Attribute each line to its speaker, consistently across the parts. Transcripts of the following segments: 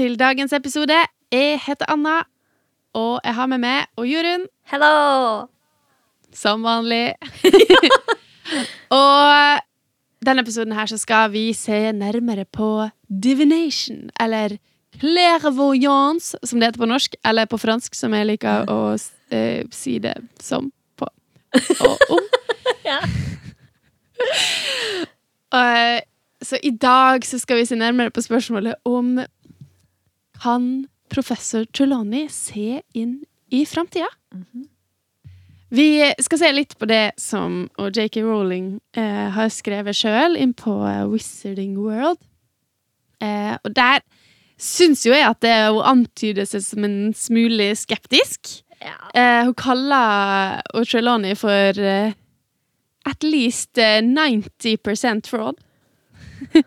Speaker 1: til dagens episode. Jeg heter Anna, og jeg har med meg og Jorunn,
Speaker 2: Hello!
Speaker 1: som vanlig. og denne episoden her så skal vi se nærmere på divination, eller clairvoyance, som det heter på norsk, eller på fransk, som jeg liker å eh, si det som på og om.
Speaker 2: Ja.
Speaker 1: Eh, så i dag så skal vi se nærmere på spørsmålet om kan professor Trelawney se inn i framtida? Vi skal se litt på det som og J.K. Rowling eh, har skrevet sjøl inn på eh, Wizarding World. Eh, og der syns jo jeg at det hun antyder seg som en smule skeptisk.
Speaker 2: Ja.
Speaker 1: Eh, hun kaller Trelawney for eh, at least eh, 90% fraud.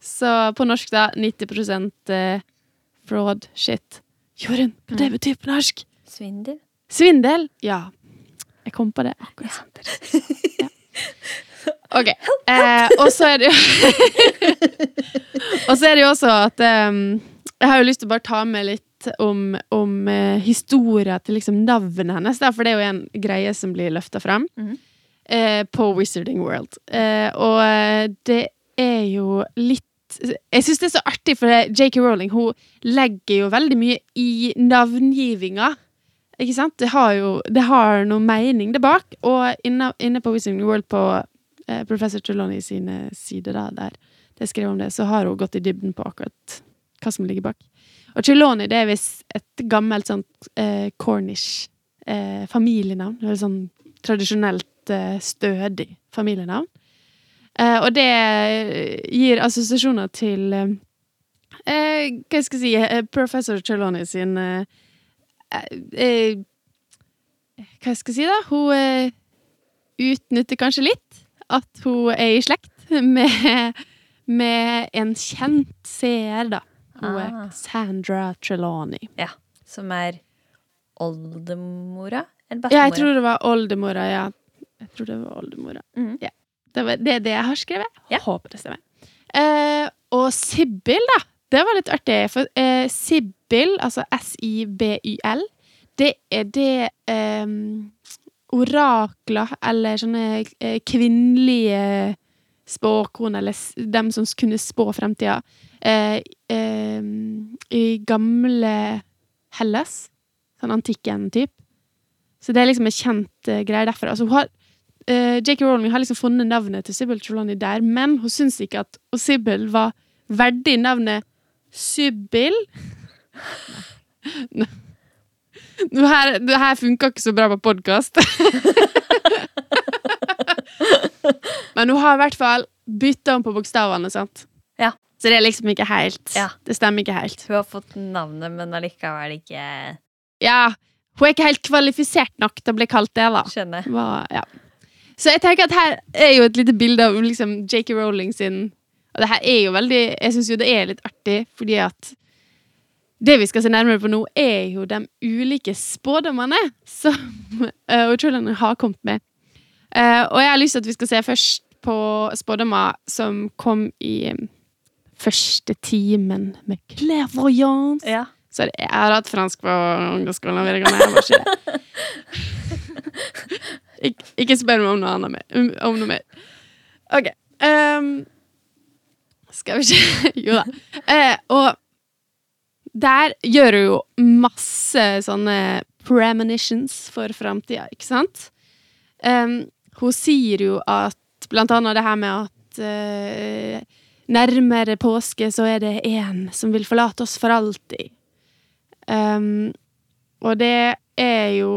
Speaker 1: Så på norsk, da, 90 eh, fraud shit. Jorunn, hva det betyr på norsk?
Speaker 2: Svindel?
Speaker 1: Svindel? Ja. Jeg kom på det akkurat samtidig. Ja. Ok. Eh, og så er det jo Og så er det jo også at um, Jeg har jo lyst til å bare ta med litt om, om uh, historia til liksom navnet hennes, da, for det er jo en greie som blir løfta fram
Speaker 2: Mhm.
Speaker 1: eh, på Wizarding World. Eh, og eh, det er jo litt Jeg syns det er så artig, for J.K. Rowling hun legger jo veldig mye i navngivinga. Ikke sant? Det har jo det har noe mening der bak. Og inne, inne på Wizarding World, på eh, professor Trelawney sine sider, da, der det er skrevet om det, så har hun gått i dybden på akkurat hva som ligger bak. Og Trelawney det er visst et gammelt sånt eh, Cornish eh, familienavn. Eller sånn tradisjonelt eh, stødig familienavn. Eh, og det gir assosiasjoner til eh, eh, Hva skal jeg si eh, Professor Trelawney sin eh, eh, Hva skal jeg si, da? Hun utnytter kanskje litt at hun er i slekt med, med en kjent seer, da. Hun er
Speaker 2: Ah.
Speaker 1: Sandra Trelawney.
Speaker 2: Ja. Som er oldemora? Eller
Speaker 1: Ja, jeg tror det var oldemora, ja. Jeg tror det var oldemora.
Speaker 2: Mm.
Speaker 1: Ja. Det, var, det er det jeg har skrevet.
Speaker 2: Ja.
Speaker 1: Håper det stemmer. Eh, og Sibyl, da. Det var litt artig. For eh, Sibyl, altså S-I-B-Y-L, det er det eh, orakler, eller sånne eh, kvinnelige spåkone, eller dem som kunne spå fremtida, eh, eh, i gamle Hellas. Sånn antikken type. Så det er liksom en kjent uh, greie derfra. Altså, hun har, eh, J.K. Rowling har liksom funnet navnet til Sybil Trelawney der, men hun syns ikke at Sybil var verdig navnet Sybil. Nå Nå her, det her funka ikke så bra på podkast. men hun har i hvert fall bytta om på bokstavene, sant?
Speaker 2: Ja.
Speaker 1: Så det er liksom ikke helt
Speaker 2: Ja.
Speaker 1: Det stemmer ikke helt.
Speaker 2: Hun har fått navnet, men allikevel ikke
Speaker 1: Ja, hun er ikke helt kvalifisert nok til å bli kalt det, da.
Speaker 2: skjønner.
Speaker 1: Hva, ja. Så jeg tenker at her er jo et lite bilde av liksom J.K. Rowling sin Og det her er jo veldig Jeg syns jo det er litt artig, fordi at det vi skal se nærmere på nå, er jo de ulike spådommene som uh, Trelawney har kommet med. Eh, og jeg har lyst til at vi skal se først på spådommer som kom i um, første timen med clairvoyance.
Speaker 2: Ja.
Speaker 1: Sorry, jeg har hatt fransk på ungdomsskolen videregående. Jeg var ikke det. Ik ikke spør meg om noe annet mer. um, Om noe mer. OK. Um, skal vi se Jo da. Eh, og der gjør hun jo masse sånne premonitions for framtida, ikke sant? Um, hun sier jo at blant annet det her med at uh, nærmere påske så er det én som vil forlate oss for alltid. Um, og det er jo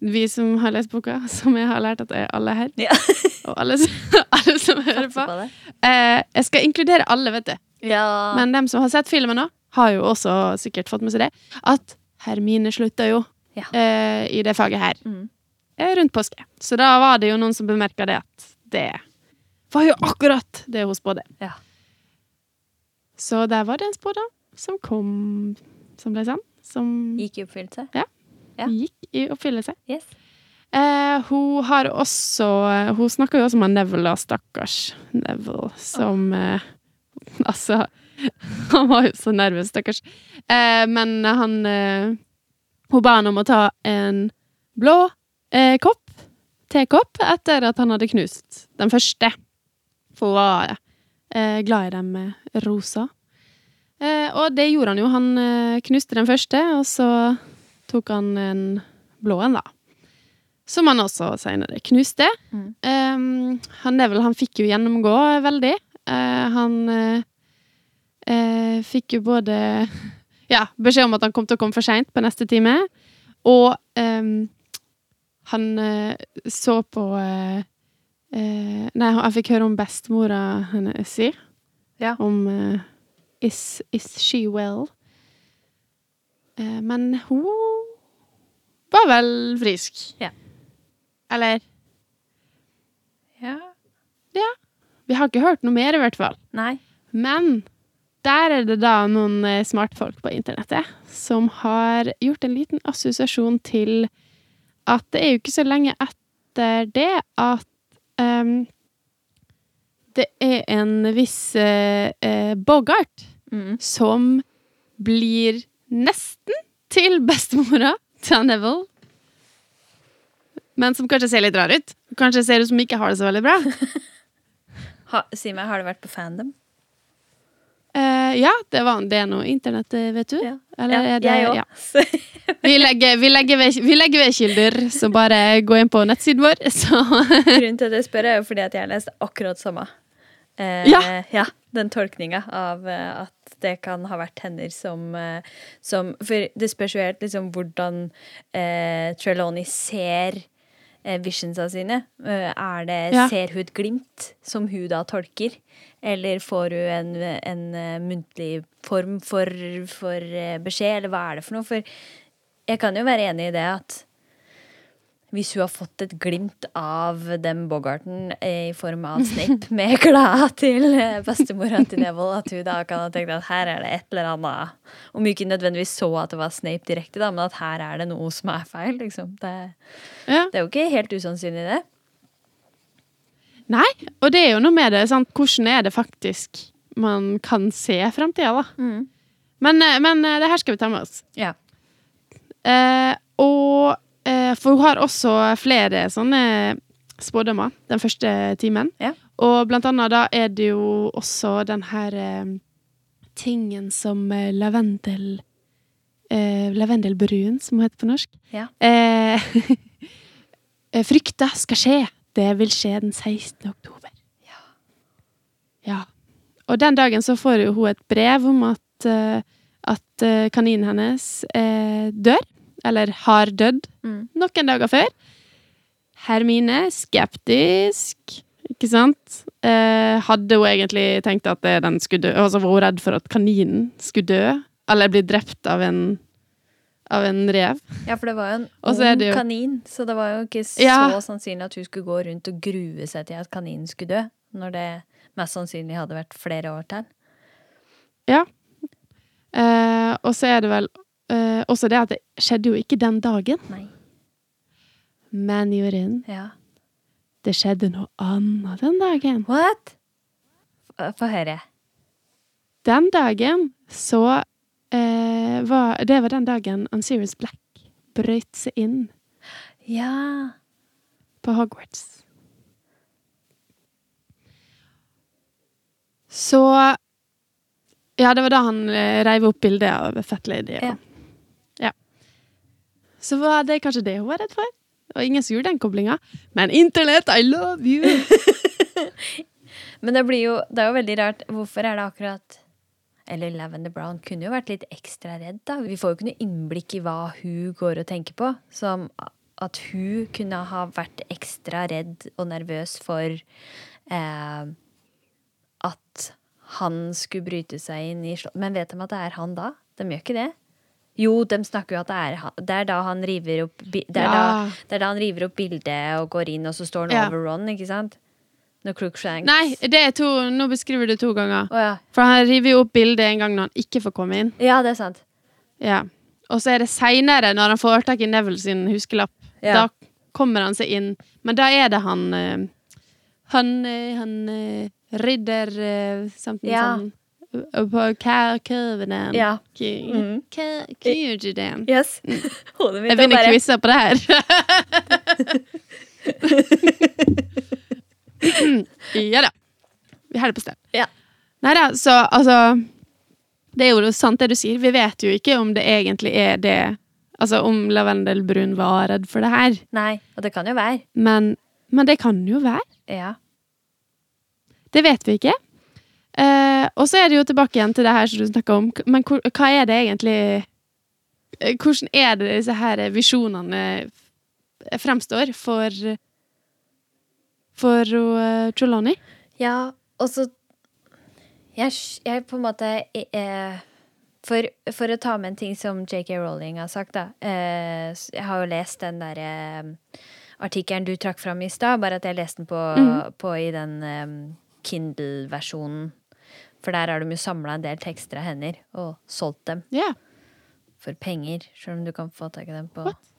Speaker 1: vi som har lest boka, som jeg har lært at det er alle her.
Speaker 2: Ja.
Speaker 1: Og alle, som- alle som hører på.
Speaker 2: på.
Speaker 1: Eh, jeg skal inkludere alle, vet du.
Speaker 2: Ja.
Speaker 1: Men dem som har sett filmen òg, har jo også sikkert fått med seg det. At Hermine slutta jo
Speaker 2: Ja.
Speaker 1: eh, i det faget her
Speaker 2: Mhm.
Speaker 1: eh, rundt påske. Så da var det jo noen som bemerka det at det var jo akkurat det hun spådde.
Speaker 2: Ja.
Speaker 1: Så der var det en spådom som kom Som ble sann. Som
Speaker 2: Gikk i oppfyllelse? Ja.
Speaker 1: Gikk i oppfyllelse.
Speaker 2: Yes.
Speaker 1: Eh, hun har også Hun snakker jo også om Neville, stakkars Neville, som eh, Altså Han var jo så nervøs, stakkars. Eh, men han eh, Hun ba han om å ta en blå eh, kopp, tekopp, etter at han hadde knust den første. For hun var eh, glad i dem med rosa. Eh, og det gjorde han jo. Han knuste den første, og så tok han en blå en, da. Som han også senere knuste.
Speaker 2: Mm.
Speaker 1: Um, han Neville han fikk jo gjennomgå veldig. Uh, han uh, fikk jo både ja, beskjed om at han kom til å komme for seint på neste time, og um, han så på Nei, han fikk høre om bestemora hennes si.
Speaker 2: Ja.
Speaker 1: Om is, is she well? Eh, men hun var vel frisk.
Speaker 2: Ja.
Speaker 1: Eller
Speaker 2: Ja. Ja.
Speaker 1: Vi har ikke hørt noe mer, i hvert fall.
Speaker 2: Nei.
Speaker 1: Men der er det da noen eh, smartfolk på internettet som har gjort en liten assosiasjon til at det er jo ikke så lenge etter det at um, det er en viss uh, Bogart
Speaker 2: Mm.
Speaker 1: som blir nesten til bestemora til Neville. Men som kanskje ser litt rar ut. Kanskje ser ut som ikke har det så veldig bra.
Speaker 2: Ha, si meg, har du vært på fandom?
Speaker 1: Eh, ja, det, var, det er noe internett, eh, vet du.
Speaker 2: Ja.
Speaker 1: Eller er det
Speaker 2: jeg òg.
Speaker 1: ja. Vi legger, vi, legger ved, vi legger ved kilder, så bare gå inn på nettsiden vår, så
Speaker 2: Grunnen til at jeg spør, er jo fordi at jeg har lest akkurat samme. Eh,
Speaker 1: Ja.
Speaker 2: Den tolkninga av eh, at det kan ha vært hender som, eh, som For det spørs jo helt liksom hvordan eh, Trelawney ser eh, visionsa sine. Eh, er det,
Speaker 1: Ja.
Speaker 2: Ser hun et glimt som hun da tolker? Eller får hun en, en eh, muntlig form for, for beskjed, eller hva er det for noe? For jeg kan jo være enig i det at hvis hun har fått et glimt av den Bogarten i form av Snape med klær til eh, bestemora til Neville, at hun da kan ha tenkt at her er det et eller annet Om hun ikke nødvendigvis så at det var Snape direkte, da, men at her er det noe som er feil. Liksom. Det,
Speaker 1: ja.
Speaker 2: det er jo ikke helt usannsynlig, det.
Speaker 1: Nei, og det er jo noe med det. Sant? Hvordan er det faktisk man kan se framtida, da?
Speaker 2: Mm.
Speaker 1: Men, eh, men eh, det her skal vi ta med oss.
Speaker 2: Ja.
Speaker 1: Eh, og For hun har også flere sånne spådommer den første timen.
Speaker 2: Ja.
Speaker 1: Og blant annet da er det jo også den her eh, tingen som eh, lavendel eh, Lavendelbrun, som hun heter på norsk.
Speaker 2: Ja.
Speaker 1: Eh, eh, frykta skal skje. Det vil skje den 16. oktober.
Speaker 2: Ja.
Speaker 1: Ja. Og den dagen så får hun et brev om at, eh, at eh, kaninen hennes eh, dør. Eller har dødd
Speaker 2: Mm.
Speaker 1: noen dager før. Hermine, skeptisk, ikke sant? Eh, hadde hun egentlig tenkt at den skulle dø? Altså var hun redd for at kaninen skulle dø? Eller bli drept av en, av en rev?
Speaker 2: ja, for det var jo en ung
Speaker 1: jo-
Speaker 2: kanin, så det var jo ikke så
Speaker 1: Ja.
Speaker 2: sannsynlig at hun skulle gå rundt og grue seg til at kaninen skulle dø, når det mest sannsynlig hadde vært flere år til.
Speaker 1: Eh, og så er det vel eh, også det at det skjedde jo ikke den dagen.
Speaker 2: Nei.
Speaker 1: Men Jorunn,
Speaker 2: Ja.
Speaker 1: det skjedde noe annet den dagen.
Speaker 2: What? Få høre.
Speaker 1: Den dagen så uh, var Det var den dagen Unserious Black brøt seg inn
Speaker 2: Ja.
Speaker 1: på Hogwarts. Så Ja, det var da han eh, reiv opp bildet av Fat Lady. Og,
Speaker 2: ja.
Speaker 1: Så var det kanskje det hun var redd for. Og ingen som gjorde den koblinga. Men internett, I love you!
Speaker 2: Men det jo Det er jo veldig rart. Hvorfor er det akkurat Eller Lavender Brown kunne jo vært litt ekstra redd, da. Vi får jo ikke noe innblikk i hva hun går og tenker på. Som at hun kunne ha vært ekstra redd og nervøs for eh, at han skulle bryte seg inn i slottet. Men vet de at det er han da? De gjør ikke det. Jo, de snakker jo at det er han. Det er da han river opp, det er
Speaker 1: Ja.
Speaker 2: da, det er da han river opp bildet og går inn, og så står han
Speaker 1: Ja.
Speaker 2: over Ron, ikke sant? Når Crookshanks
Speaker 1: Nei, det er to, nå beskriver du to ganger.
Speaker 2: Oh, ja.
Speaker 1: For han river jo opp bildet en gang når han ikke får komme inn.
Speaker 2: Ja, det er sant.
Speaker 1: Ja. Og så er det seinere, når han får tak i Neville sin huskelapp. Da kommer han seg inn. Men da er det han eh, Han, eh, han eh, ridder something
Speaker 2: Ja.
Speaker 1: sånn På hva
Speaker 2: Ja.
Speaker 1: Det?
Speaker 2: Yes. Hodet mitt
Speaker 1: Jeg
Speaker 2: begynner
Speaker 1: vinner quize på det her. ja da. Vi har det på stell.
Speaker 2: Ja.
Speaker 1: Nei da, så altså Det er jo sant det du sier. Vi vet jo ikke om det egentlig er det Altså om Lavendelbrun var redd for det her.
Speaker 2: Nei, og det kan jo være.
Speaker 1: Men, men det kan jo være.
Speaker 2: Ja.
Speaker 1: Det vet vi ikke. Eh, og så er det jo tilbake igjen til det her som du snakka om. Men hvor, hva er det egentlig eh, Hvordan er det disse her visjonene fremstår for For uh, Trelawney?
Speaker 2: Ja, og så jeg, jeg på en måte eh, for, for å ta med en ting som JK Rowling har sagt, da. Eh, jeg har jo lest den derre eh, artikkelen du trakk fram i stad, bare at jeg leste den på, på i den eh, Kindle-versjonen. For der har de jo samla en del tekster av hender og solgt dem
Speaker 1: Ja.
Speaker 2: for penger, sjøl om du kan få tak i dem på
Speaker 1: What?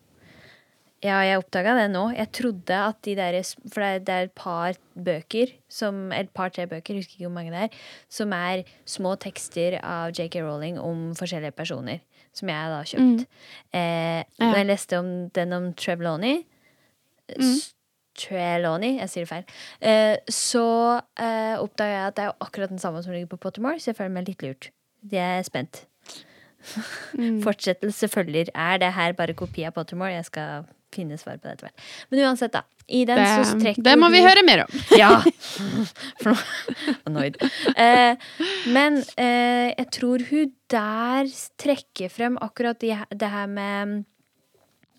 Speaker 2: Ja, jeg oppdaga det nå. Jeg trodde at de der For det er, et par bøker, som, et par-tre bøker, husker ikke hvor mange det er, som er små tekster av JK Rowling om forskjellige personer. Som jeg da har kjøpt. Eh,
Speaker 1: Ja.
Speaker 2: Når jeg leste om den om Trevloni S- Trelawney, jeg sier det feil. Eh, så eh, oppdaga jeg at det er jo akkurat den samme som ligger på Pottermore, så jeg føler meg litt lurt. Jeg er spent. Fortsettelse følger. Er det her bare kopi av Pottermore? Jeg skal finne svar på det etter hvert. Men uansett, da. I den så
Speaker 1: Det,
Speaker 2: strekker
Speaker 1: det må vi høre mer om.
Speaker 2: Ja. For nå Annoyed. Eh, men eh, jeg tror hun der trekker frem akkurat de, det her med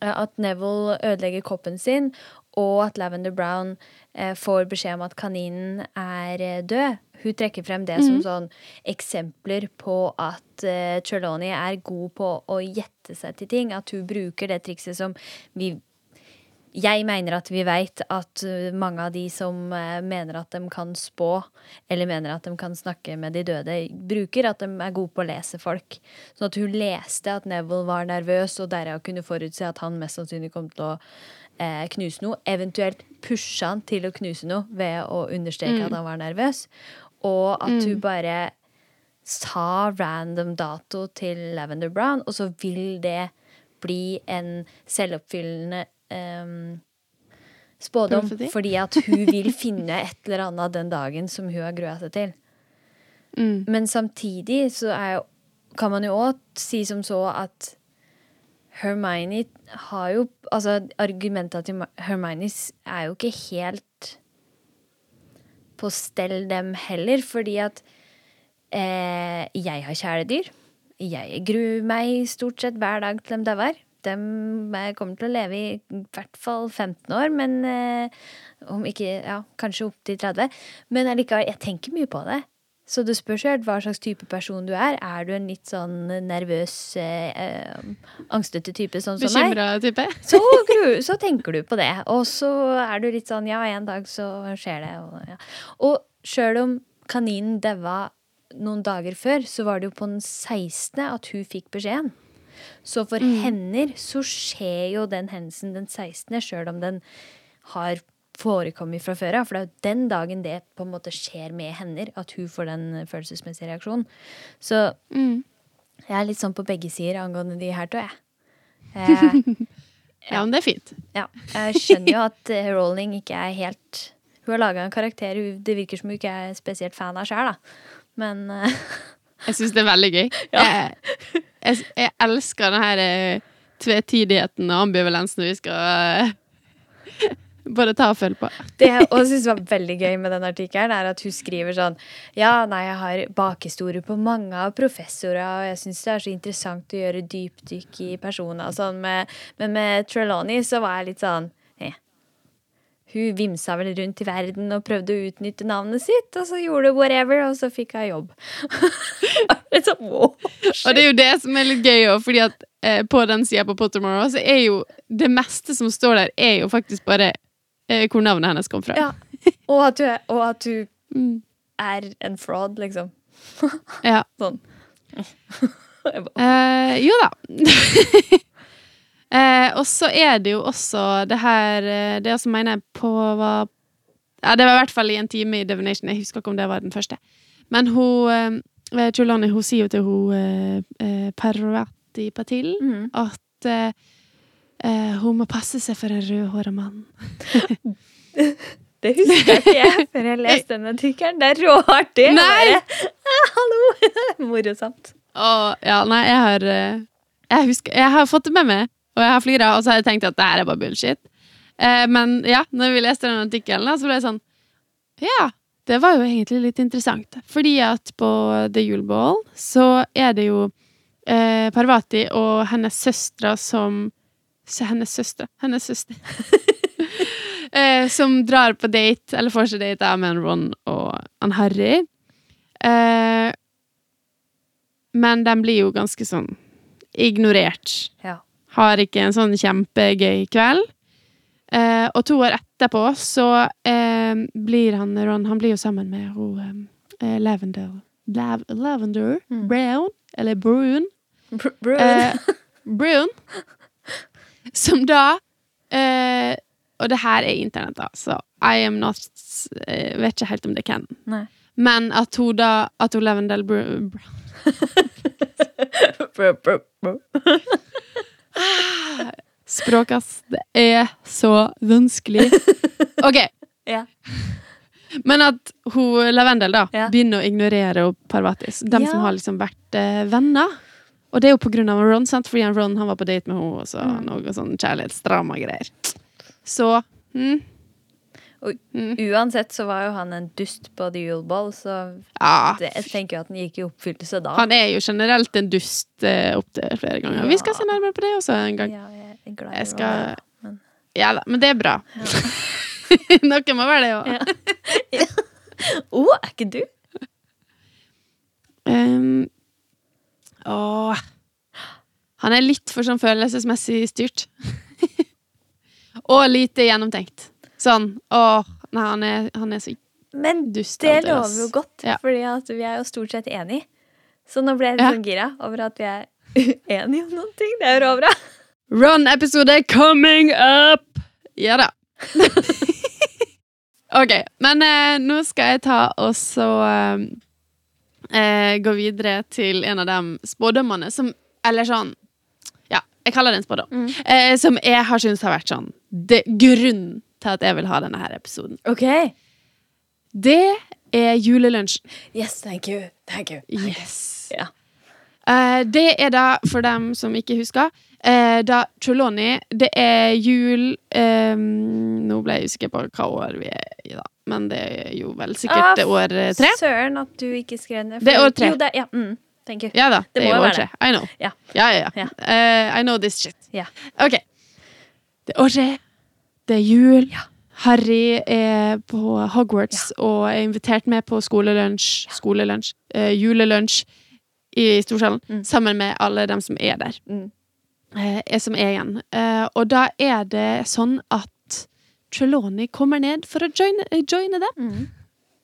Speaker 2: at Neville ødelegger koppen sin, og at Lavender Brown eh, får beskjed om at kaninen er eh, død. Hun trekker frem det som sånn eksempler på at eh, Trelawney er god på å gjette seg til ting. At hun bruker det trikset som vi jeg mener at vi veit at uh, mange av de som uh, mener at de kan spå, eller mener at de kan snakke med de døde, bruker at de er gode på å lese folk. Sånn at hun leste at Neville var nervøs, og derav kunne forutse at han mest sannsynlig kom til å eh, knuse noe. Eventuelt pushe han til å knuse noe ved å understreke at han var nervøs. Og at hun bare sa random dato til Lavender Brown, og så vil det bli en selvoppfyllende em, spådom.
Speaker 1: Profeti?
Speaker 2: Fordi at hun vil finne et eller annet den dagen som hun har grua seg til.
Speaker 1: Mm.
Speaker 2: Men samtidig så er kan man jo òg si som så at Hermione har jo Altså, argumenta til Hermione er jo ikke helt på stell, dem heller, fordi at eh, jeg har kjæledyr. Jeg gruer meg stort sett hver dag til dem dauer. De kommer til å leve i i hvert fall 15 år, men eh, om ikke Ja, kanskje opp til 30. Men allikevel, jeg tenker mye på det. Så det spørs jo hva slags type person du er. Er du en litt sånn nervøs, eh, eh, angstete type sånn som meg?
Speaker 1: Bekymra type?
Speaker 2: så, så tenker du på det. Og så er du litt sånn ja, en dag så skjer det. Og, ja. og sjøl om kaninen daua noen dager før, så var det jo på den 16. at hun fikk beskjeden. Så for henne så skjer jo den hendelsen den 16., sjøl om den har forekommet fra før av. For det er jo den dagen det på en måte skjer med henne, at hun får den følelsesmessige reaksjonen. Så
Speaker 1: Mm.
Speaker 2: jeg er litt sånn på begge sider angående de her to, jeg. Eh,
Speaker 1: Ja, men det er fint.
Speaker 2: ja, jeg skjønner jo at eh, Rowling ikke er helt Hun har laga en karakter det virker som hun ikke er spesielt fan av sjøl, da. Men eh,
Speaker 1: Jeg syns det er veldig gøy. Jeg, jeg, jeg elsker den her tvetidigheten og ambivalensen vi skal eh, bare ta og følge på.
Speaker 2: det jeg også syns var veldig gøy med den artikkelen, er at hun skriver sånn Ja, nei, jeg har bakhistorie på mange av professorer, og jeg syns det er så interessant å gjøre dypdykk i personer og sånn, men med Trelawney så var jeg litt sånn eh. Hun vimsa vel rundt i verden og prøvde å utnytte navnet sitt, og så gjorde hun whatever, og så fikk hun jobb. sånn, wow.
Speaker 1: Og det er jo det som er litt gøy òg, fordi at eh, på den sida på Pottermore så er jo det meste som står der, er jo faktisk bare eh, hvor navnet hennes kom fra.
Speaker 2: Ja. Og at du, er, og at du
Speaker 1: Mm.
Speaker 2: er en fraud, liksom.
Speaker 1: ja.
Speaker 2: Sånn.
Speaker 1: Eh, jo da. Eh, og så er det jo også det her eh, Det som mener jeg på var ja, Det var i hvert fall i en time i Divination. Jeg husker ikke om det var den første. Men hun, eh, eh, hun sier jo til hun eh, eh, Parvati Patil
Speaker 2: Mm.
Speaker 1: at eh, hun må passe seg for en rødhåra mann.
Speaker 2: Det husker jeg ikke For før jeg leste den artikkelen. Det er råartig.
Speaker 1: Nei!
Speaker 2: bare, «Ah, Hallo! Morsomt.
Speaker 1: Å, ja, nei, jeg har jeg, husker, jeg har fått det med meg, og jeg har flira, og så har jeg tenkt at det her er bare bullshit. Eh, men ja, når vi leste den artikkelen, så ble jeg sånn Ja, det var jo egentlig litt interessant. Fordi at på The Yule Ball så er det jo eh, Parvati og hennes søstre som så Hennes søstre. Hennes søster. eh, som drar på date, eller får seg date da, med en Ron og en Harry. Eh, men de blir jo ganske sånn ignorert.
Speaker 2: Ja.
Speaker 1: Har ikke en sånn kjempegøy kveld. Eh, og to år etterpå så eh, blir han Ron Han blir jo sammen med hun eh, Lavender Lav Lavender
Speaker 2: Mm.
Speaker 1: Brown, eller Brun.
Speaker 2: Br brun.
Speaker 1: Eh, Brun. Som da eh, Og det her er internett, da, så I am not eh, Vet ikke helt om det kan.
Speaker 2: Nei.
Speaker 1: Men at hun da At hun Lavendel Brown
Speaker 2: br.
Speaker 1: Språk, ass. Det er så vanskelig. OK.
Speaker 2: Ja.
Speaker 1: Men at hun Lavendel da
Speaker 2: Ja.
Speaker 1: begynner å ignorere hun Parvatis. De
Speaker 2: Ja.
Speaker 1: som har liksom vært eh, venner. Og det er jo på grunn av Ron, sant? fordi han Ron han var på date med henne, og så
Speaker 2: Mm.
Speaker 1: noe sånn kjærlighetsdrama-greier. Så mm,
Speaker 2: Og
Speaker 1: mm,
Speaker 2: Uansett så var jo han en dust på The Yule Ball, så
Speaker 1: Ja.
Speaker 2: det, jeg tenker jo at den gikk i oppfyllelse da.
Speaker 1: Han er jo generelt en dust uh, opptil flere ganger. Vi skal se nærmere på det også en gang.
Speaker 2: Ja, jeg er glad i
Speaker 1: Jeg skal
Speaker 2: men-
Speaker 1: Ja da, men det er bra. Noe må være det òg.
Speaker 2: Ja. oh, er ikke du?
Speaker 1: Um, åh. Han er litt for sånn følelsesmessig styrt. og lite gjennomtenkt. Sånn Åh, nei, han er, han er så
Speaker 2: Men
Speaker 1: dust.
Speaker 2: det lover jo godt,
Speaker 1: Ja.
Speaker 2: fordi vi er jo stort sett enige. Så nå ble jeg litt
Speaker 1: Ja.
Speaker 2: sånn gira over at vi er uenige om noen ting. Det er jo råbra.
Speaker 1: Run-episode coming up! Ja da. ok, men eh, nå skal jeg ta og så eh, eh, gå videre til en av de spådommene som Eller sånn Ja, jeg kaller det en spådom.
Speaker 2: Mm.
Speaker 1: Eh, som jeg har syntes har vært sånn det, Grunnen til at jeg vil ha denne her episoden.
Speaker 2: Ok.
Speaker 1: Det er julelunsjen.
Speaker 2: Yes, thank you. Thank you.
Speaker 1: Yes.
Speaker 2: Yeah.
Speaker 1: Uh, det er da, for dem som ikke husker, uh, da Trelawney Det er jul um, Nå ble jeg usikker på hva år vi er i, da. Men det er jo vel sikkert
Speaker 2: Ah,
Speaker 1: år eh, tre.
Speaker 2: Søren at du ikke skrev ned.
Speaker 1: Det er år tre.
Speaker 2: Jo, det, ja, mm.
Speaker 1: Ja da,
Speaker 2: Det
Speaker 1: det, er år tre. I know.
Speaker 2: Yeah.
Speaker 1: Ja, ja, ja. Eh, I know this shit.
Speaker 2: Yeah.
Speaker 1: Ok. Det er år tre. Det er jul.
Speaker 2: Ja.
Speaker 1: Harry er på Hogwarts og er invitert med på skolelunsj, skolelunsj, eh, julelunsj i storsalen,
Speaker 2: Mm.
Speaker 1: sammen med alle dem som er der.
Speaker 2: Mm.
Speaker 1: eh, er som er igjen. Eh, og da er det sånn at Trelawney kommer ned for å joine, eh, joine dem.
Speaker 2: Mm.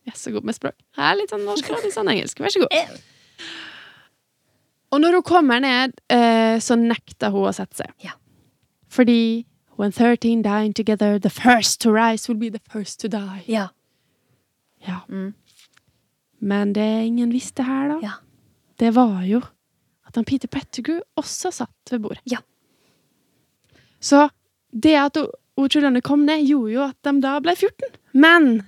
Speaker 1: Jeg er så god med språk. Jeg er litt sånn norsk og litt sånn engelsk. Vær så god. Og når hun kommer ned, eh, så nekter hun å sette seg.
Speaker 2: Ja.
Speaker 1: Fordi When 13 dine together, the first to rise will be the first to die.
Speaker 2: Ja.
Speaker 1: Ja.
Speaker 2: Mm.
Speaker 1: Men det ingen visste her, da,
Speaker 2: Ja.
Speaker 1: det var jo at han Peter Pettigrew også satt ved bordet.
Speaker 2: Ja.
Speaker 1: Så det at Trulane kom ned, gjorde jo at de da ble 14. Men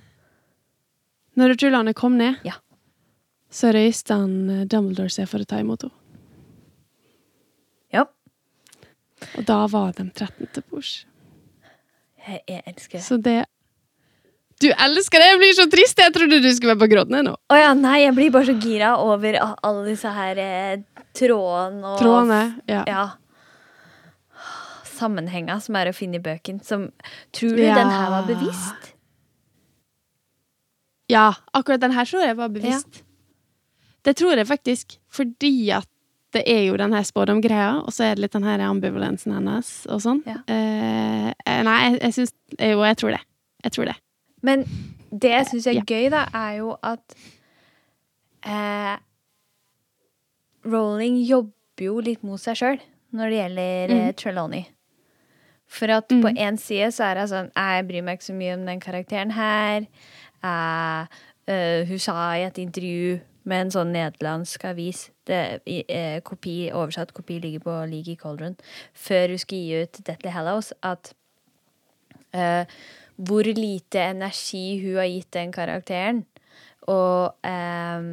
Speaker 1: når Trulane kom ned,
Speaker 2: Ja.
Speaker 1: så røyste han eh, Dumbledore seg for å ta imot henne.
Speaker 2: ja.
Speaker 1: Og da var de 13 til bords.
Speaker 2: Jeg, jeg elsker det.
Speaker 1: Så det Du elsker det! Jeg blir så trist! Jeg trodde du skulle være på gråten ennå.
Speaker 2: Å ja, nei, jeg blir bare så gira over alle disse her eh, trådene og
Speaker 1: Trådene. Ja.
Speaker 2: Ja. Sammenhenga som er å finne i bøken. Som Tror du
Speaker 1: Ja.
Speaker 2: den her var bevisst?
Speaker 1: ja, akkurat den her tror jeg var bevisst. Det tror jeg faktisk, fordi at det er jo den her spådomgreia, og så er det litt den her ambivalensen hennes og sånn.
Speaker 2: Ja.
Speaker 1: Eh, eh, nei, jeg, jeg syns Jo, jeg tror det. Jeg tror det.
Speaker 2: Men det jeg syns er
Speaker 1: Ja.
Speaker 2: gøy, da, er jo at eh, Rowling jobber jo litt mot seg sjøl når det gjelder mm. Trelawney. For at på
Speaker 1: Mm.
Speaker 2: én side så er det sånn Jeg bryr meg ikke så mye om den karakteren her. Eh, Uh, hun sa i et intervju med en sånn nederlandsk avis. Det, i, eh, kopi, oversatt kopi ligger på League i Cauldron. Før hun skulle gi ut Deathly Hallows, at eh, hvor lite energi hun har gitt den karakteren. Og eh,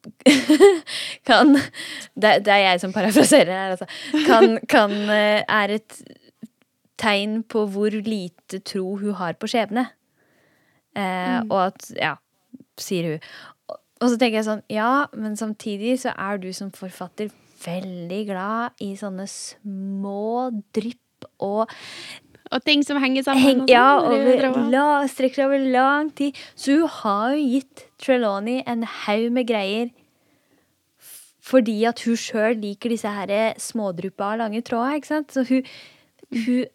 Speaker 2: kan det, det er jeg som parafraserer her, altså. Kan, kan eh, er et tegn på hvor lite tro hun har på skjebne. Eh,
Speaker 1: Mm.
Speaker 2: Og at Ja, sier hun. Og, og så tenker jeg sånn, ja, men samtidig så er du som forfatter veldig glad i sånne små drypp og
Speaker 1: Og ting som henger sammen.
Speaker 2: Heng,
Speaker 1: sånn,
Speaker 2: ja,
Speaker 1: røde
Speaker 2: over, la, strekker seg over lang tid. Så hun har jo gitt Trelawney en haug med greier fordi at hun sjøl liker disse her smådruppa av lange tråder, ikke sant? Så hun, hun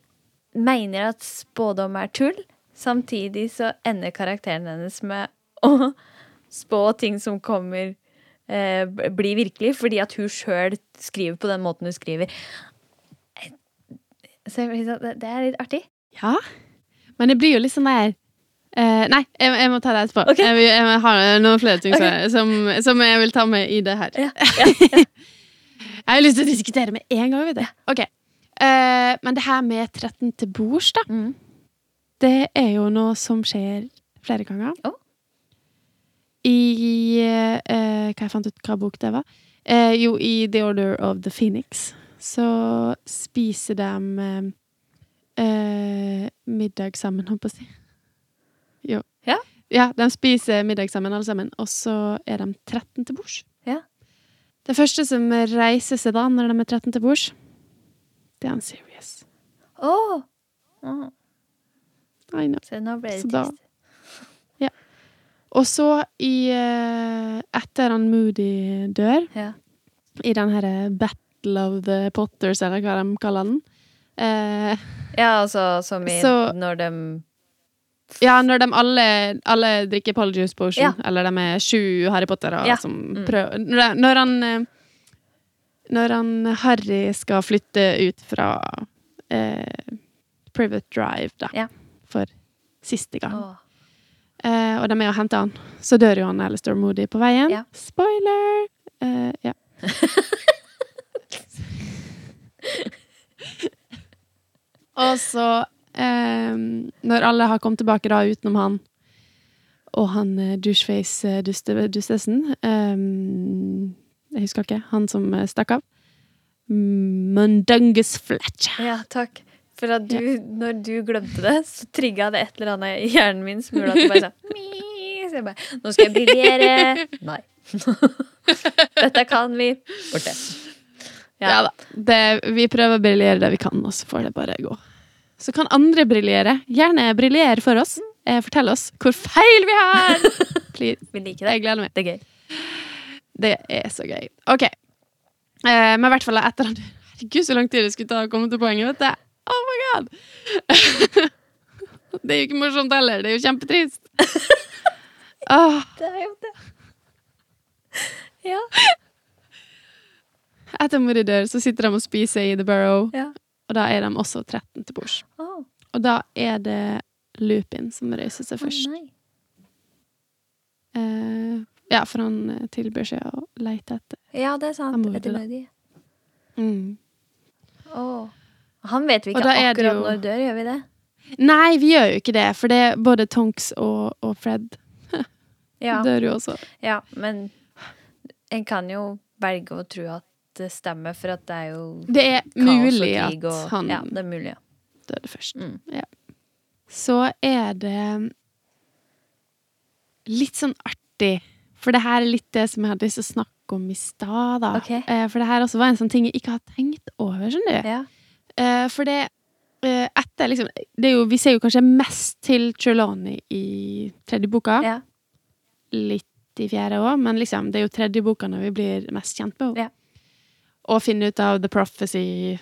Speaker 2: mener at spådom er tull. Samtidig så ender karakteren hennes med å spå ting som kommer eh, b- blir virkelig, fordi at hun sjøl skriver på den måten hun skriver. Så blir sånn, det er litt artig.
Speaker 1: Ja. Men det blir jo litt sånn der eh, Nei, jeg, jeg må ta det etterpå.
Speaker 2: Okay.
Speaker 1: Jeg, jeg har noen flere ting
Speaker 2: okay.
Speaker 1: som, som jeg vil ta med i det her.
Speaker 2: Ja,
Speaker 1: Jeg har lyst til å diskutere med en gang. vet du. Ok. Eh, men det her med 13 til bords, da.
Speaker 2: Mm.
Speaker 1: Det er jo noe som skjer flere ganger.
Speaker 2: Å.
Speaker 1: I eh, Hva jeg fant ut hva bok det var? Eh, jo, i The Order of the Phoenix så spiser de eh, eh, middag sammen, holdt på å si. Jo.
Speaker 2: Ja.
Speaker 1: Ja, de spiser middag sammen, alle sammen. Og så er de 13 til bords.
Speaker 2: Ja.
Speaker 1: Det første som reiser seg da, når de er 13 til bords, det er han Serious.
Speaker 2: Oh. Oh.
Speaker 1: I know.
Speaker 2: Så nå ble det trist.
Speaker 1: Og så i eh, Etter han Moody dør,
Speaker 2: Ja.
Speaker 1: i den herre Battle of the Potters, eller hva de kaller den eh,
Speaker 2: ja, altså som i
Speaker 1: Så-
Speaker 2: når de
Speaker 1: Ja, når de alle, alle drikker Polyjuice Potion,
Speaker 2: Ja.
Speaker 1: eller de er sju Harry Pottere
Speaker 2: Ja.
Speaker 1: som
Speaker 2: Mm.
Speaker 1: prøver når, når han eh, Når han Harry skal flytte ut fra eh, Private Drive, da,
Speaker 2: Ja.
Speaker 1: for siste gang,
Speaker 2: Åh.
Speaker 1: Eh, og de er og henter han, så dør jo han Alistair Moody på veien.
Speaker 2: Ja.
Speaker 1: Spoiler! Eh, ja. og så, eh, når alle har kommet tilbake da, utenom han, og han eh, doucheface eh, duste, dustesen eh, Jeg husker ikke. Han som eh, stakk av. Mundungus Fletcher.
Speaker 2: Ja, takk. For at du, når du glemte det, så trigga det et eller annet i hjernen min som gjorde at du bare bare Nå skal jeg briljere. Nei. Dette kan vi. Borte.
Speaker 1: Ja, da. Det, vi prøver å briljere det vi kan, og så får det bare gå. Så kan andre briljere. Gjerne briljere for oss. Eh, fortell oss hvor feil vi har! Please.
Speaker 2: Vi liker det.
Speaker 1: Jeg gleder meg.
Speaker 2: Det er gøy.
Speaker 1: Det er så gøy. OK. Eh, men i hvert fall etter Herregud, så lang tid det skulle ta å komme til poenget, vet du. Oh my god! det er jo ikke morsomt heller. Det er jo kjempetrist. oh.
Speaker 2: Det er jo det. Ja.
Speaker 1: etter mor dør, så sitter de og spiser i The Burrow,
Speaker 2: ja.
Speaker 1: og da er de også 13 til bords.
Speaker 2: Oh.
Speaker 1: Og da er det Lupin som reiser seg først
Speaker 2: nei.
Speaker 1: Eh, ja, for han eh, tilbyr seg å leite etter.
Speaker 2: Ja, det er sant. Etter. Moody.
Speaker 1: Mm.
Speaker 2: Åh. Han vet vi ikke akkurat
Speaker 1: jo-
Speaker 2: når dør, gjør vi det?
Speaker 1: Nei, vi gjør jo ikke det, for det er både Tonks og, og Fred
Speaker 2: Ja.
Speaker 1: dør jo også.
Speaker 2: ja, men en kan jo velge å tro at det stemmer, for at det er jo
Speaker 1: Det er
Speaker 2: mulig og krig
Speaker 1: at han
Speaker 2: Ja, det er mulig, ja.
Speaker 1: døde først.
Speaker 2: Mm.
Speaker 1: Ja. Så er det litt sånn artig, for det her er litt det som jeg hadde lyst til å snakke om i stad. da.
Speaker 2: Ok.
Speaker 1: Eh, for det her også var en sånn ting jeg ikke har tenkt over, skjønner du.
Speaker 2: Ja.
Speaker 1: Eh, for det eh, etter liksom det jo, Vi ser jo kanskje mest til Trelawney i tredje boka.
Speaker 2: ja.
Speaker 1: Litt i fjerde òg, men liksom, det er jo tredje boka når vi blir mest kjent med henne.
Speaker 2: Ja.
Speaker 1: Og finne ut av The Prophecy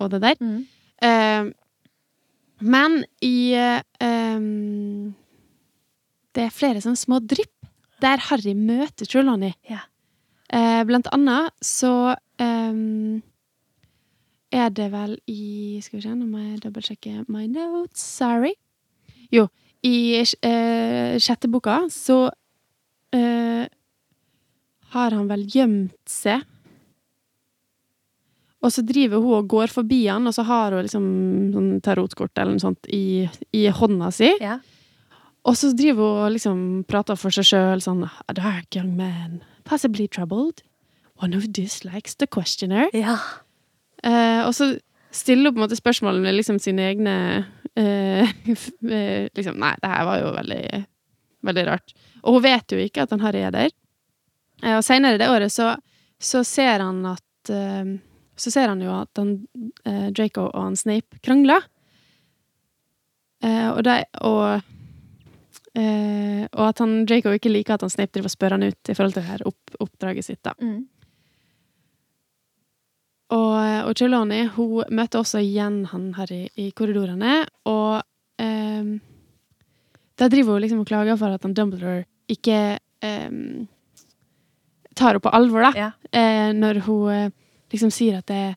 Speaker 1: og det der.
Speaker 2: Mm.
Speaker 1: Eh, men i em, Det er flere sånne små drypp der Harry møter Trelawney.
Speaker 2: Ja.
Speaker 1: Eh, blant annet så em, er det vel i Skal vi se, nå må jeg dobbeltsjekke my notes. Sorry. Jo, i eh, sjette boka så eh, har han vel gjemt seg. Og så driver hun og går forbi han, og så har hun liksom sånn tarotkort eller noe sånt i, i hånda si.
Speaker 2: Ja.
Speaker 1: Og så driver hun og liksom prater for seg sjøl sånn A dark young man, possibly troubled. One who dislikes the questioner.
Speaker 2: ja.
Speaker 1: Eh, og så stiller hun på en måte spørsmål med liksom sine egne eh, eh, liksom, Nei, det her var jo veldig, veldig rart. Og hun vet jo ikke at han Harry er der. Eh, og senere det året så, så ser han at eh, Så ser han jo at han, eh, Draco og han Snape krangler. Og, de, og, og at han Draco ikke liker at han Snape driver og spør han ut i forhold til det her opp, oppdraget sitt. da.
Speaker 2: Mm.
Speaker 1: Og, og Trelawney hun møter også igjen han her i, i korridorene, og um, der driver hun liksom og klager for at han Dumbledore ikke ehm, tar henne på alvor, da.
Speaker 2: Ja.
Speaker 1: Eh, når hun eh, liksom sier at det,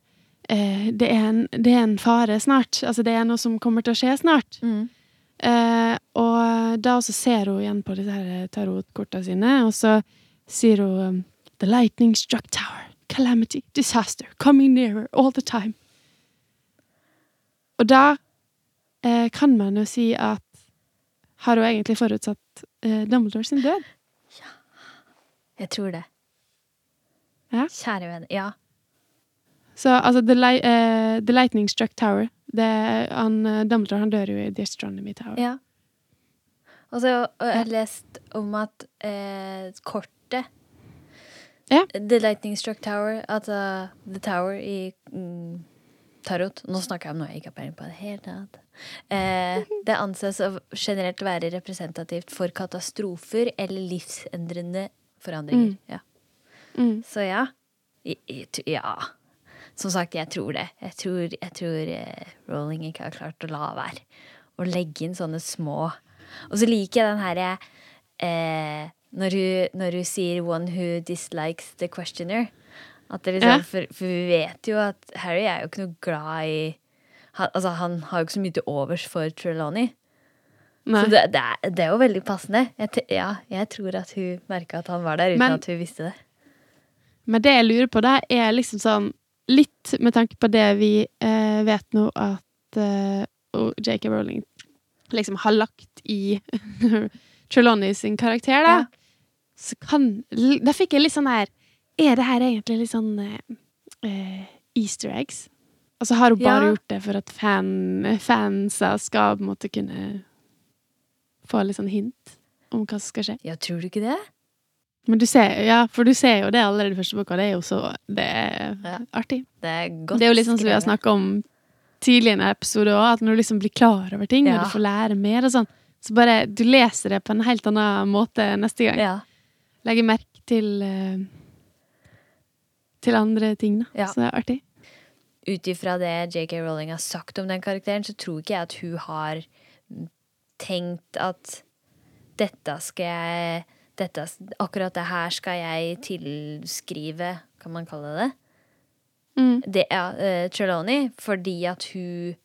Speaker 1: eh, det, er en, det er en fare snart. Altså det er noe som kommer til å skje snart.
Speaker 2: Mm.
Speaker 1: Eh, og da også ser hun igjen på disse her tarotkortene sine, og så sier hun um, The lightning struck tower. Calamity, disaster, coming nearer all the time. Og da eh, kan man jo si at har hun egentlig forutsatt eh, Dumbledore sin død?
Speaker 2: Jeg tror det.
Speaker 1: Ja.
Speaker 2: Kjære venn. Ja.
Speaker 1: Så altså, The, Li eh, The Lightning Struck Tower det, han, eh, Dumbledore han dør jo i The Astronomy Tower.
Speaker 2: ja. Og så har jeg lest om at eh, kortet
Speaker 1: Ja.
Speaker 2: The Lightning Struck Tower, altså The Tower i mm, Tarot Nå snakker jeg om noe jeg ikke har peiling på det hele tatt. Eh, det anses å generelt være representativt for katastrofer eller livsendrende forandringer. Ja.
Speaker 1: Mm.
Speaker 2: Så ja. I, i, ja. Som sagt, jeg tror det. Jeg tror, jeg tror eh, Rowling ikke har klart å la være å legge inn sånne små Og så liker jeg den herre eh, når, hun, når hun sier 'one who dislikes the questioner'. Liksom,
Speaker 1: Ja.
Speaker 2: for, for vi vet jo at Harry er jo ikke noe glad i han, altså, han har jo ikke så mye til overs for Trelawney.
Speaker 1: Nei.
Speaker 2: Så det, det, er, det er jo veldig passende. Jeg, ja, jeg tror at hun merka at han var der, uten
Speaker 1: Men-
Speaker 2: at hun visste det.
Speaker 1: Men det jeg lurer på, det er liksom sånn Litt med tanke på det vi eh, vet nå at eh, og J.K. Rowling liksom har lagt i Trelawney sin karakter, da.
Speaker 2: Ja.
Speaker 1: Så kan Da fikk jeg litt sånn her Er det her egentlig litt sånn eh, eh, easter eggs? Altså har hun bare
Speaker 2: Ja.
Speaker 1: gjort det for at fan, fansa skal på en måte kunne få litt sånn hint om hva som skal skje?
Speaker 2: Ja, tror du ikke det?
Speaker 1: Men du ser, ja, for du ser jo det allerede i første boka. Det er jo så Det er
Speaker 2: Ja.
Speaker 1: artig.
Speaker 2: Det er godt
Speaker 1: det er jo litt sånn som vi har snakka om tidligere i en episode òg, at når du liksom blir klar over ting,
Speaker 2: Ja.
Speaker 1: og du får lære mer og sånn, så bare Du leser det på en helt annen måte neste gang.
Speaker 2: Ja.
Speaker 1: Legger merke til eh, til andre ting, da.
Speaker 2: Ja.
Speaker 1: Så det er artig.
Speaker 2: Ut ifra det JK Rowling har sagt om den karakteren, så tror ikke jeg at hun har tenkt at dette skal jeg dette, Akkurat det her skal jeg tilskrive, kan man kalle det,
Speaker 1: Mm.
Speaker 2: det ja, uh, Trelawney, fordi at hun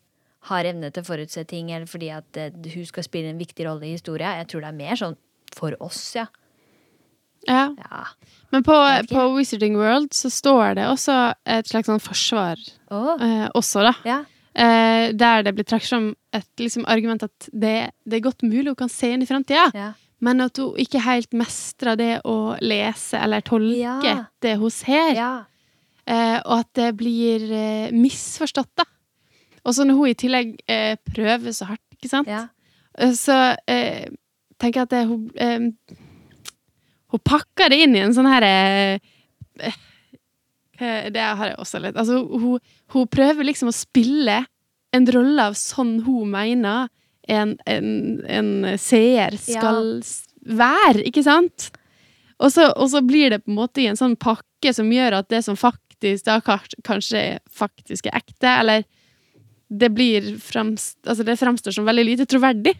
Speaker 2: har evne til å forutse ting, eller fordi at uh, hun skal spille en viktig rolle i historia. Jeg tror det er mer sånn for oss, ja.
Speaker 1: Ja.
Speaker 2: Ja.
Speaker 1: Men på, på Wizarding World så står det også et slags sånn forsvar
Speaker 2: oh.
Speaker 1: eh, også, da.
Speaker 2: ja.
Speaker 1: Eh, der det blir trukket som et liksom, argument at det, det er godt mulig hun kan se inn i framtida,
Speaker 2: ja.
Speaker 1: men at hun ikke helt mestrer det å lese eller tolke det hun ser.
Speaker 2: ja.
Speaker 1: Eh, og at det blir eh, misforstått, da. Og så når hun i tillegg eh, prøver så hardt, ikke sant. Eh, så eh, tenker jeg at det, hun eh, Hun pakker det inn i en sånn herre eh, Det har jeg også litt Altså, hun, hun prøver liksom å spille en rolle av sånn hun mener en, en, en seer skal ja. være, ikke sant? Og så, og så blir det på en måte i en sånn pakke som gjør at det som faktisk da kanskje faktisk er ekte, eller det blir fremst, altså det fremstår som veldig lite troverdig.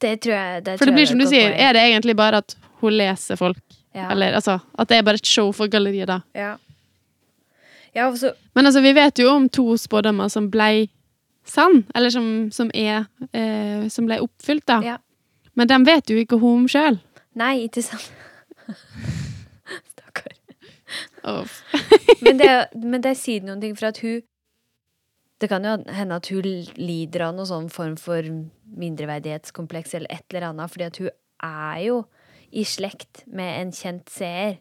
Speaker 2: Det tror jeg det
Speaker 1: For det blir som du sier, er det egentlig bare at hun leser folk?
Speaker 2: Ja.
Speaker 1: Eller altså, at det er bare et show for galleriet, da.
Speaker 2: Ja. Ja, så
Speaker 1: Men altså, vi vet jo om to spådommer som ble sann, eller som, som er eh, Som ble oppfylt, da.
Speaker 2: Ja.
Speaker 1: Men de vet jo ikke hun sjøl.
Speaker 2: Nei, ikke sant. Stakkar.
Speaker 1: Oh.
Speaker 2: Men det, men det sier noen ting for at hun Det kan jo hende at hun lider av noen sånn form for mindreverdighetskompleks eller et eller annet, fordi at hun er jo i slekt med en kjent seer.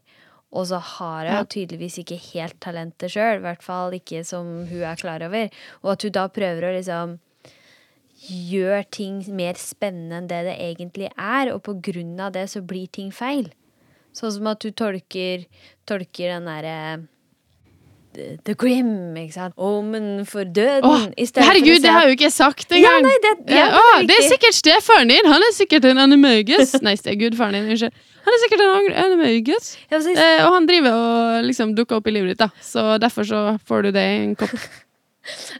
Speaker 2: Og så har hun
Speaker 1: Ja.
Speaker 2: tydeligvis ikke helt talentet sjøl, i hvert fall ikke som hun er klar over. Og at hun da prøver å liksom gjøre ting mer spennende enn det det egentlig er, og på grunn av det så blir ting feil. Sånn som at du tolker, tolker den derre The, Grim, ikke sant? Omen for døden. Å
Speaker 1: herregud,
Speaker 2: si
Speaker 1: det har jo ikke jeg sagt
Speaker 2: Ja, nei, det, ja,
Speaker 1: Eh, Å, det er sikkert stefaren din! Han er sikkert en animagus. Nei, det er gudfaren din. Unnskyld. Han er sikkert en animagus.
Speaker 2: Ja, så-
Speaker 1: Eh, og han driver og liksom dukker opp i livet ditt, da. Så derfor så får du det i en kopp.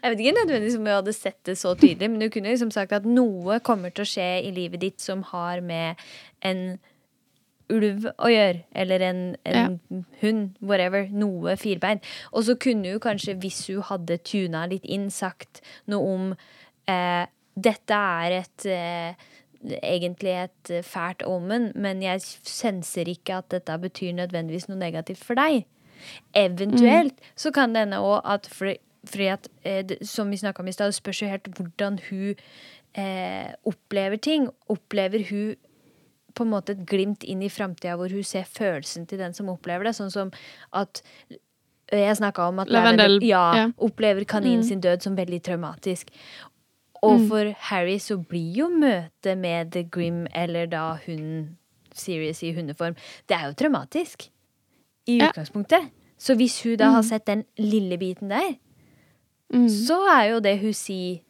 Speaker 2: Jeg vet ikke nødvendigvis om jeg hadde sett det så tydelig, men du kunne liksom sagt at noe kommer til å skje i livet ditt som har med en ulv å gjøre, eller en, en hund, whatever, noe firbeint. Og så kunne hun kanskje, hvis hun hadde tuna litt inn, sagt noe om eh, dette er et eh, egentlig et fælt omen, men jeg senser ikke at dette betyr nødvendigvis noe negativt for deg. Eventuelt så kan det hende òg at fordi, fordi at, eh, som vi snakka om i stad, spørs jo helt hvordan hun eh, opplever ting. Opplever hun på en måte et glimt inn i framtida hvor hun ser følelsen til den som opplever det, sånn som at jeg snakka om at
Speaker 1: Lavendel,
Speaker 2: ja,
Speaker 1: ja.
Speaker 2: opplever kaninen sin død som veldig traumatisk. Og for Harry så blir jo møtet med The Grim, eller da hun Sirius i hundeform, det er jo traumatisk. I utgangspunktet. Så hvis hun da har sett den lille biten der, så er jo det hun sier,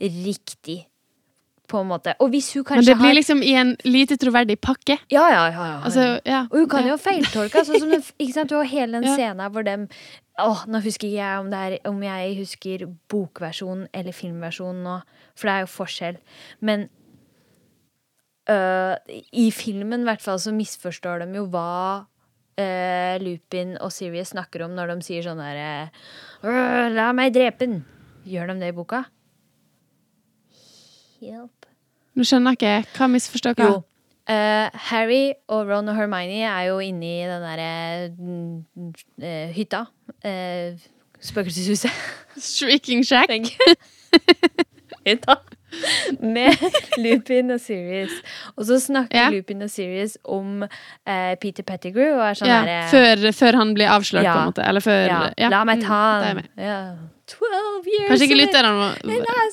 Speaker 2: riktig. På en måte. Og hvis hun
Speaker 1: Men det blir
Speaker 2: har
Speaker 1: liksom i en lite troverdig pakke.
Speaker 2: Ja, ja, ja. ja.
Speaker 1: Altså, ja.
Speaker 2: Og hun kan jo feiltolke. Sånn som ikke sant? Du har hele den scenen hvor dem Åh, nå husker ikke jeg om, det er, om jeg husker bokversjonen eller filmversjonen nå, for det er jo forskjell. Men øh, i filmen i hvert fall så misforstår de jo hva øh, Lupin og Sirius snakker om når de sier sånn derre La meg drepe den. Gjør de det i boka? Hjelp.
Speaker 1: Nå skjønner jeg ikke. Hva misforstår hva?
Speaker 2: Jo. Uh, Harry og Ron og Hermione er jo inne i den derre mm, eh, hytta. Uh, spøkelseshuset.
Speaker 1: Shrieking Shack.
Speaker 2: hytta. Med Lupin og Sirius. Og så snakker
Speaker 1: yeah.
Speaker 2: Lupin og Sirius om eh, Peter Pettigrew og er sånn
Speaker 1: Ja,
Speaker 2: derre
Speaker 1: før, før han blir avslørt,
Speaker 2: Ja.
Speaker 1: på en måte. Eller før
Speaker 2: ja,
Speaker 1: ja.
Speaker 2: La meg
Speaker 1: Mm,
Speaker 2: ta han.
Speaker 1: Med.
Speaker 2: Ja. 12 years
Speaker 1: Kanskje ikke lytterne må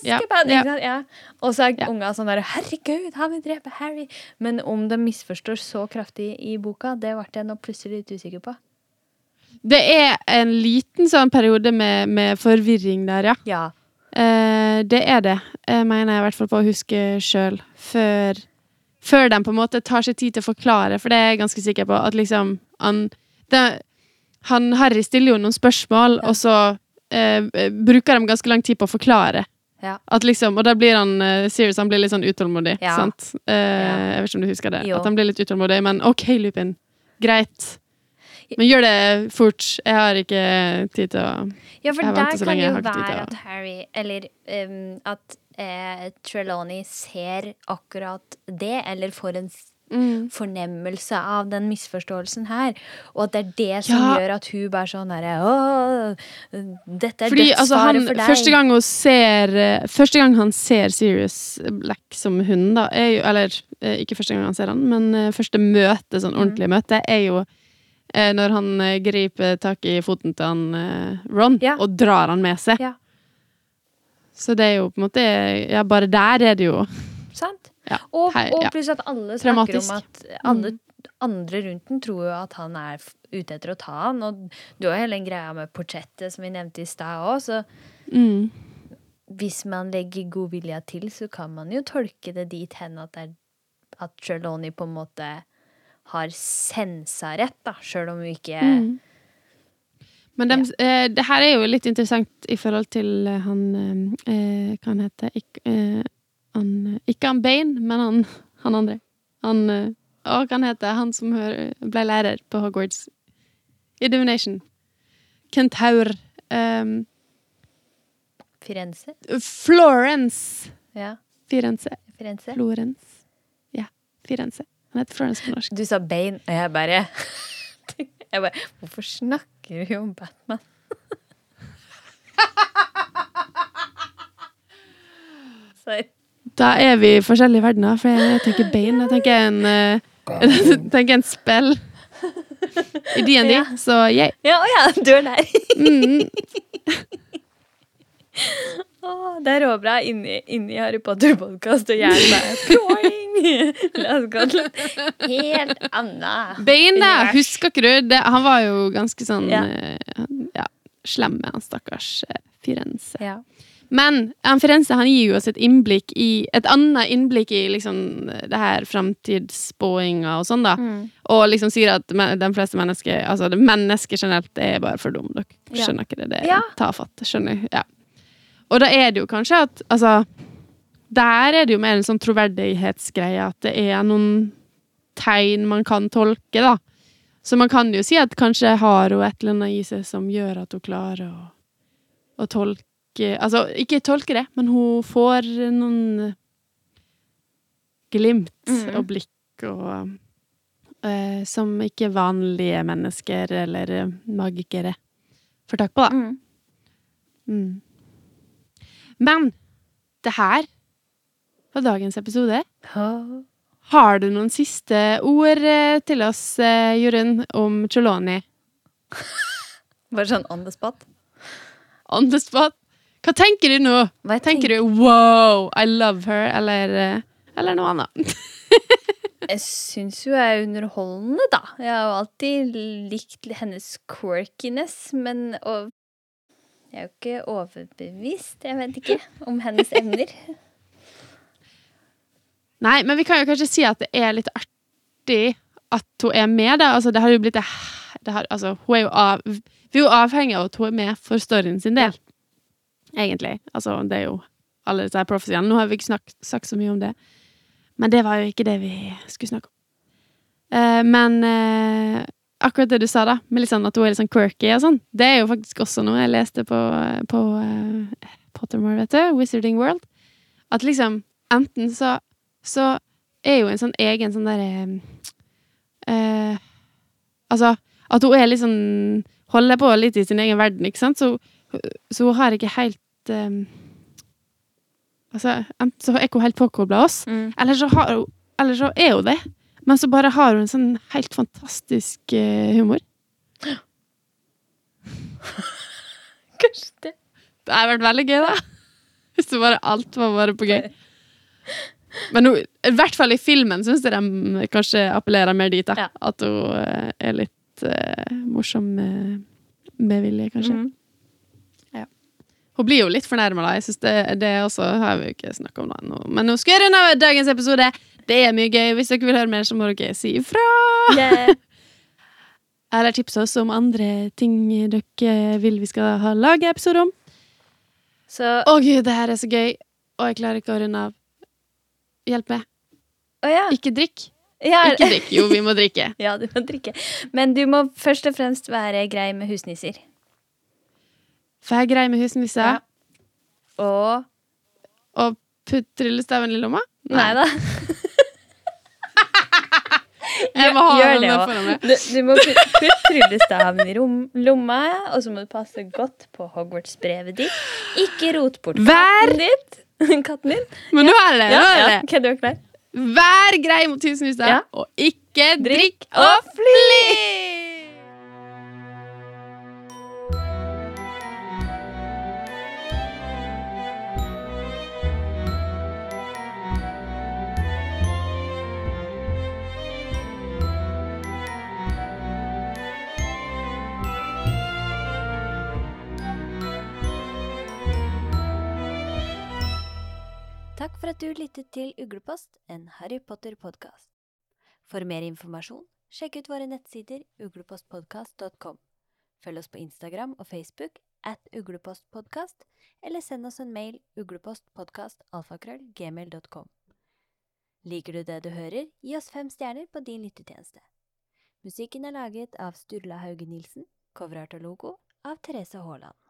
Speaker 1: ja. Ja.
Speaker 2: Ja. Og så er
Speaker 1: Ja.
Speaker 2: unga sånn der Herregud, han vil drepe Harry! Men om de misforstår så kraftig i boka, det ble jeg nå plutselig litt usikker på.
Speaker 1: Det er en liten sånn periode med, med forvirring der, ja.
Speaker 2: Ja.
Speaker 1: Eh, det er det, jeg mener jeg i hvert fall på å huske sjøl. Før, før de på en måte tar seg tid til å forklare, for det er jeg ganske sikker på at liksom Han, det, han Harry stiller jo noen spørsmål, og så eh, bruker de ganske lang tid på å forklare.
Speaker 2: Ja.
Speaker 1: Liksom, og da blir han uh, serious, han blir litt sånn utålmodig.
Speaker 2: Ja.
Speaker 1: Sant? Eh, Jeg vet ikke om du husker det.
Speaker 2: Jo.
Speaker 1: At han blir litt utålmodig, men OK, Lupin. Greit. Men gjør det fort. Jeg har ikke tid til å
Speaker 2: Ja, for der kan det jo være at Harry Eller um, at eh, Trelawney ser akkurat det, eller får en
Speaker 1: Mm.
Speaker 2: fornemmelse av den misforståelsen her. Og at det er det som
Speaker 1: Ja.
Speaker 2: gjør at hun bare sånn derre dette er
Speaker 1: Fordi
Speaker 2: dødsfare
Speaker 1: altså, han,
Speaker 2: for deg.
Speaker 1: første gang ser eh, Første gang han ser Sirius Black som hund, da, jo Eller eh, ikke første gang han ser han, men eh, første møte, sånn
Speaker 2: Mm.
Speaker 1: ordentlig møte, er jo når han griper tak i foten til han Ron
Speaker 2: Ja.
Speaker 1: og drar han med seg.
Speaker 2: Ja.
Speaker 1: Så det er jo på en måte Ja, bare der er det jo
Speaker 2: Sant?
Speaker 1: Ja.
Speaker 2: Og,
Speaker 1: Hei,
Speaker 2: og pluss at alle snakker
Speaker 1: Traumatisk.
Speaker 2: om at alle andre rundt den tror jo at han er ute etter å ta han. Og du har hele den greia med portrettet som vi nevnte i stad òg, så
Speaker 1: mm.
Speaker 2: hvis man legger god vilje til, så kan man jo tolke det dit hen at, det er, at Trelawney på en måte har sensa rett, da, sjøl om hun ikke
Speaker 1: Mm. Men dem, eh, det her er jo litt interessant i forhold til han eh, eh, Hva han heter Ik, eh, han, Ikke han Bane, men han, han andre. Han eh, Å, hva han heter han som ble lærer på Hogwarts? I Divination. Kentaur. Um,
Speaker 2: Firenze?
Speaker 1: Florence.
Speaker 2: Ja,
Speaker 1: Firenze.
Speaker 2: Firenze.
Speaker 1: Florence. Ja, Firenze. Han heter Florence på norsk.
Speaker 2: Du sa Bane, og jeg bare Jeg bare Hvorfor snakker vi om Batman? Sorry.
Speaker 1: Da er vi i forskjellige verdener, for jeg tenker bein. Jeg tenker en, eh, jeg tenker en spill i DND,
Speaker 2: Ja.
Speaker 1: så yeah.
Speaker 2: Ja, å ja, du er der.
Speaker 1: Mm.
Speaker 2: Oh, det er råbra inni, inni Harry Potter-podkast, og hjernen bare ploing! La oss gå til helt anna
Speaker 1: Bein, da! Husker ikke du? Det, han var jo ganske sånn
Speaker 2: Ja.
Speaker 1: ja. ja, slem med han stakkars eh, Firenze.
Speaker 2: Ja.
Speaker 1: Men Firenze han gir jo oss et innblikk i Et annet innblikk i liksom det her framtidsspåinga og sånn, da.
Speaker 2: Mm.
Speaker 1: Og liksom sier at de fleste mennesker Altså det mennesker generelt er bare for dumme. Dere
Speaker 2: Ja.
Speaker 1: skjønner ikke det. det
Speaker 2: Ja.
Speaker 1: Ta fatt. Skjønner. Ja. Og da er det jo kanskje at Altså Der er det jo mer en sånn troverdighetsgreie at det er noen tegn man kan tolke, da. Så man kan jo si at kanskje har hun et eller annet i seg som gjør at hun klarer å, å tolke Altså, ikke tolke det, men hun får noen glimt
Speaker 2: mm.
Speaker 1: og blikk og uh, Som ikke vanlige mennesker eller magikere får tak på, da.
Speaker 2: Mm.
Speaker 1: Mm. Men det her var dagens episode. Har du noen siste ord eh, til oss, eh, Jorunn, om Choloni?
Speaker 2: Bare sånn on the spot.
Speaker 1: On the spot? Hva tenker du nå?
Speaker 2: Jeg
Speaker 1: Tenker du 'wow, I love her', eller, eh, eller noe annet?
Speaker 2: Jeg syns jo jeg er underholdende, da. Jeg har jo alltid likt hennes quirkiness, men og jeg er jo ikke overbevist, jeg vet ikke, om hennes evner.
Speaker 1: Nei, men vi kan jo kanskje si at det er litt artig at hun er med, da. Altså, det har jo blitt det, det har, altså, hun er jo av, Vi er jo avhengig av at hun er med for storyen sin del. Egentlig. Altså, det er jo alle disse profetiene. Nå har vi ikke snakket, sagt så mye om det. Men det var jo ikke det vi skulle snakke om. Eh, men eh, akkurat det du sa, da, med litt sånn at hun er litt sånn quirky og sånn, det er jo faktisk også noe jeg leste på, på eh, Pottermore, vet du, Wizarding World. At liksom, enten så så er jo en sånn egen sånn derre eh, Altså, at hun er litt sånn Holder på litt i sin egen verden, ikke sant? Så, så hun har ikke helt eh, Altså, enten så er ikke hun helt påkobla oss,
Speaker 2: Mm.
Speaker 1: eller så, har hun, eller så er hun det. Men så bare har hun en sånn helt fantastisk uh, humor.
Speaker 2: Kanskje det.
Speaker 1: Det har vært veldig gøy, da. Hvis det bare alt var bare på gøy. Men hun, i hvert fall i filmen syns jeg de kanskje appellerer mer dit. da
Speaker 2: Ja.
Speaker 1: At hun eh, er litt uh, morsom med, med vilje, kanskje.
Speaker 2: Mhm.
Speaker 1: Hun blir jo litt fornærma, da. Jeg synes det, det også har vi jo ikke snakka om nå. Men nå skal jeg runde av dagens episode. Det er mye gøy. Hvis dere vil høre mer, så må dere si ifra.
Speaker 2: Yeah.
Speaker 1: Eller tipse oss om andre ting dere vil vi skal ha lage episode om.
Speaker 2: Så
Speaker 1: Å gud, det her er så gøy. Og jeg klarer ikke å runde av. Hjelp meg.
Speaker 2: Oh, ja.
Speaker 1: Ikke drikk.
Speaker 2: ja.
Speaker 1: Ikke drikk. Jo, vi må drikke.
Speaker 2: Ja, du må drikke. Men du må først og fremst være grei med husnisser.
Speaker 1: For jeg er grei med husnisser.
Speaker 2: Ja. Og
Speaker 1: Og putt tryllestaven i lomma?
Speaker 2: Nei da.
Speaker 1: Jeg må ha
Speaker 2: Gjør det
Speaker 1: foran meg.
Speaker 2: Du, du må putte putt tryllestaven i lomma, og så må du passe godt på Hogwarts-brevet ditt. Ikke rot bort
Speaker 1: Vær-
Speaker 2: katten din.
Speaker 1: Men nå er det,
Speaker 2: Ja,
Speaker 1: nå er
Speaker 2: ja.
Speaker 1: det.
Speaker 2: Ok, du er klar?
Speaker 1: Vær grei mot husnisser,
Speaker 2: Ja.
Speaker 1: og ikke Drikk og fly!
Speaker 2: For at du lyttet til Uglepost, en Harry Potter-podkast. For mer informasjon, sjekk ut våre nettsider uglepostpodkast.com. Følg oss på Instagram og Facebook at uglepostpodkast, eller send oss en mail uglepostpodkastalfakrøllgmail.com. Liker du det du hører, gi oss fem stjerner på din lyttetjeneste. Musikken er laget av Sturla Hauge Nilsen, coverart og logo av Therese Haaland.